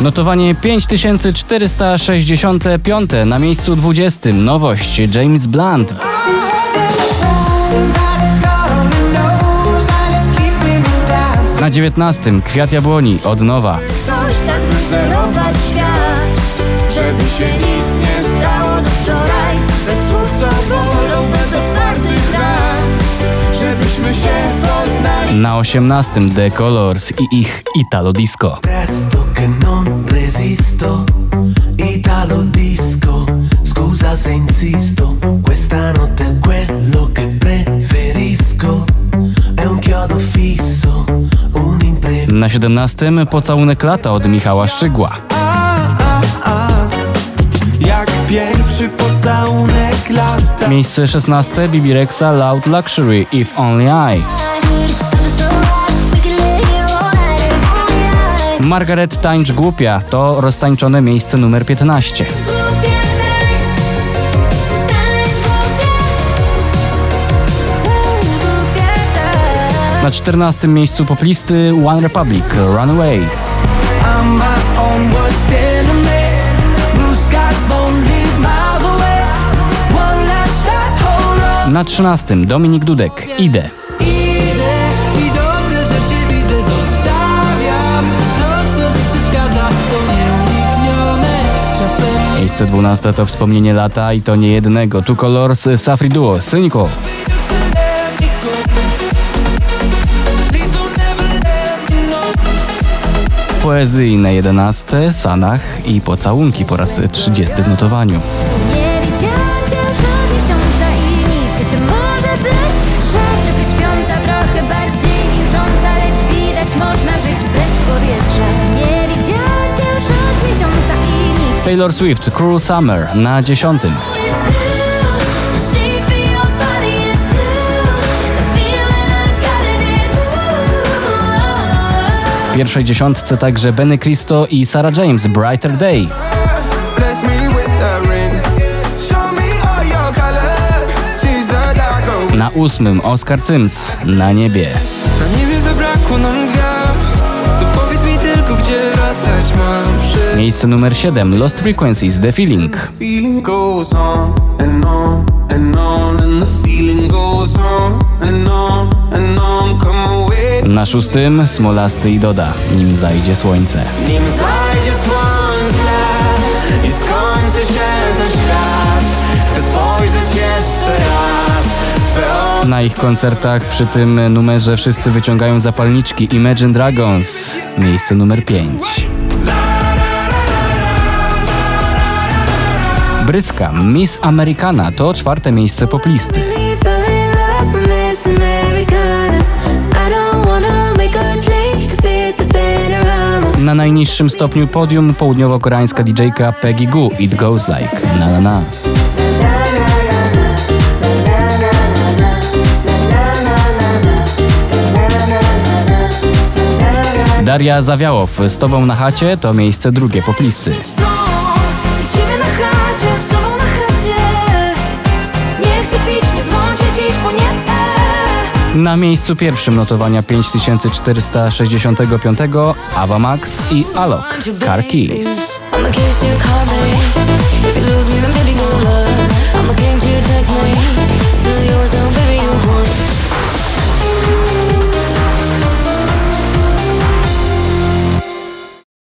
Notowanie 5465 na miejscu 20. Nowość James Blunt. Na 19. Kwiat Jabłoni od nowa. Ktoś tak wyzerować świat Żeby się nic nie stało do wczoraj Bez słów co bolą, bez otwartych ran Żebyśmy się poznali Na 18. The Colors i ich Italo Disco. Che non resisto, Italo disco, scusa se insisto, questa notte è quello che preferisco, è un chiodo fisso, un imprevisto. Na 17. Pocałunek lata od Michała Szczygła. Jak pierwszy pocałunek lata. Miejsce 16. Bibi Rexa Loud Luxury If Only I. Margaret Tańcz Głupia to roztańczone miejsce numer 15. Na 14. miejscu poplisty One Republic Runaway. Na 13. Dominik Dudek. Idę Miejsce 12 to wspomnienie lata i to nie jednego. Tu Colors Safri Duo Cynical. Poezyjne 11 Sanach i pocałunki po raz 30 w notowaniu. Taylor Swift Cruel Summer na 10. W pierwszej dziesiątce także Benny Cristo i Sarah James Brighter Day. Na ósmym Oscar Sims na niebie. Na niebie zabrakło nam gwiazd To powiedz mi tylko, gdzie wracać mam. Miejsce numer 7 Lost Frequencies The Feeling. Na szóstym Smolasty i Doda Nim zajdzie słońce. nim zajdzie słońce i skończy się ten świat. Chcę spojrzeć jeszcze raz. Na ich koncertach przy tym numerze wszyscy wyciągają zapalniczki Imagine Dragons. Miejsce numer 5. Bryska Miss Americana to czwarte miejsce poplisty. Na najniższym stopniu podium południowo-koreańska DJ-ka Peggy Goo It Goes Like Na Na Na. Daria Zawiałow z Tobą na chacie to miejsce drugie poplisty. Na miejscu pierwszym notowania 5465 Ava Max i Alok Car Keys.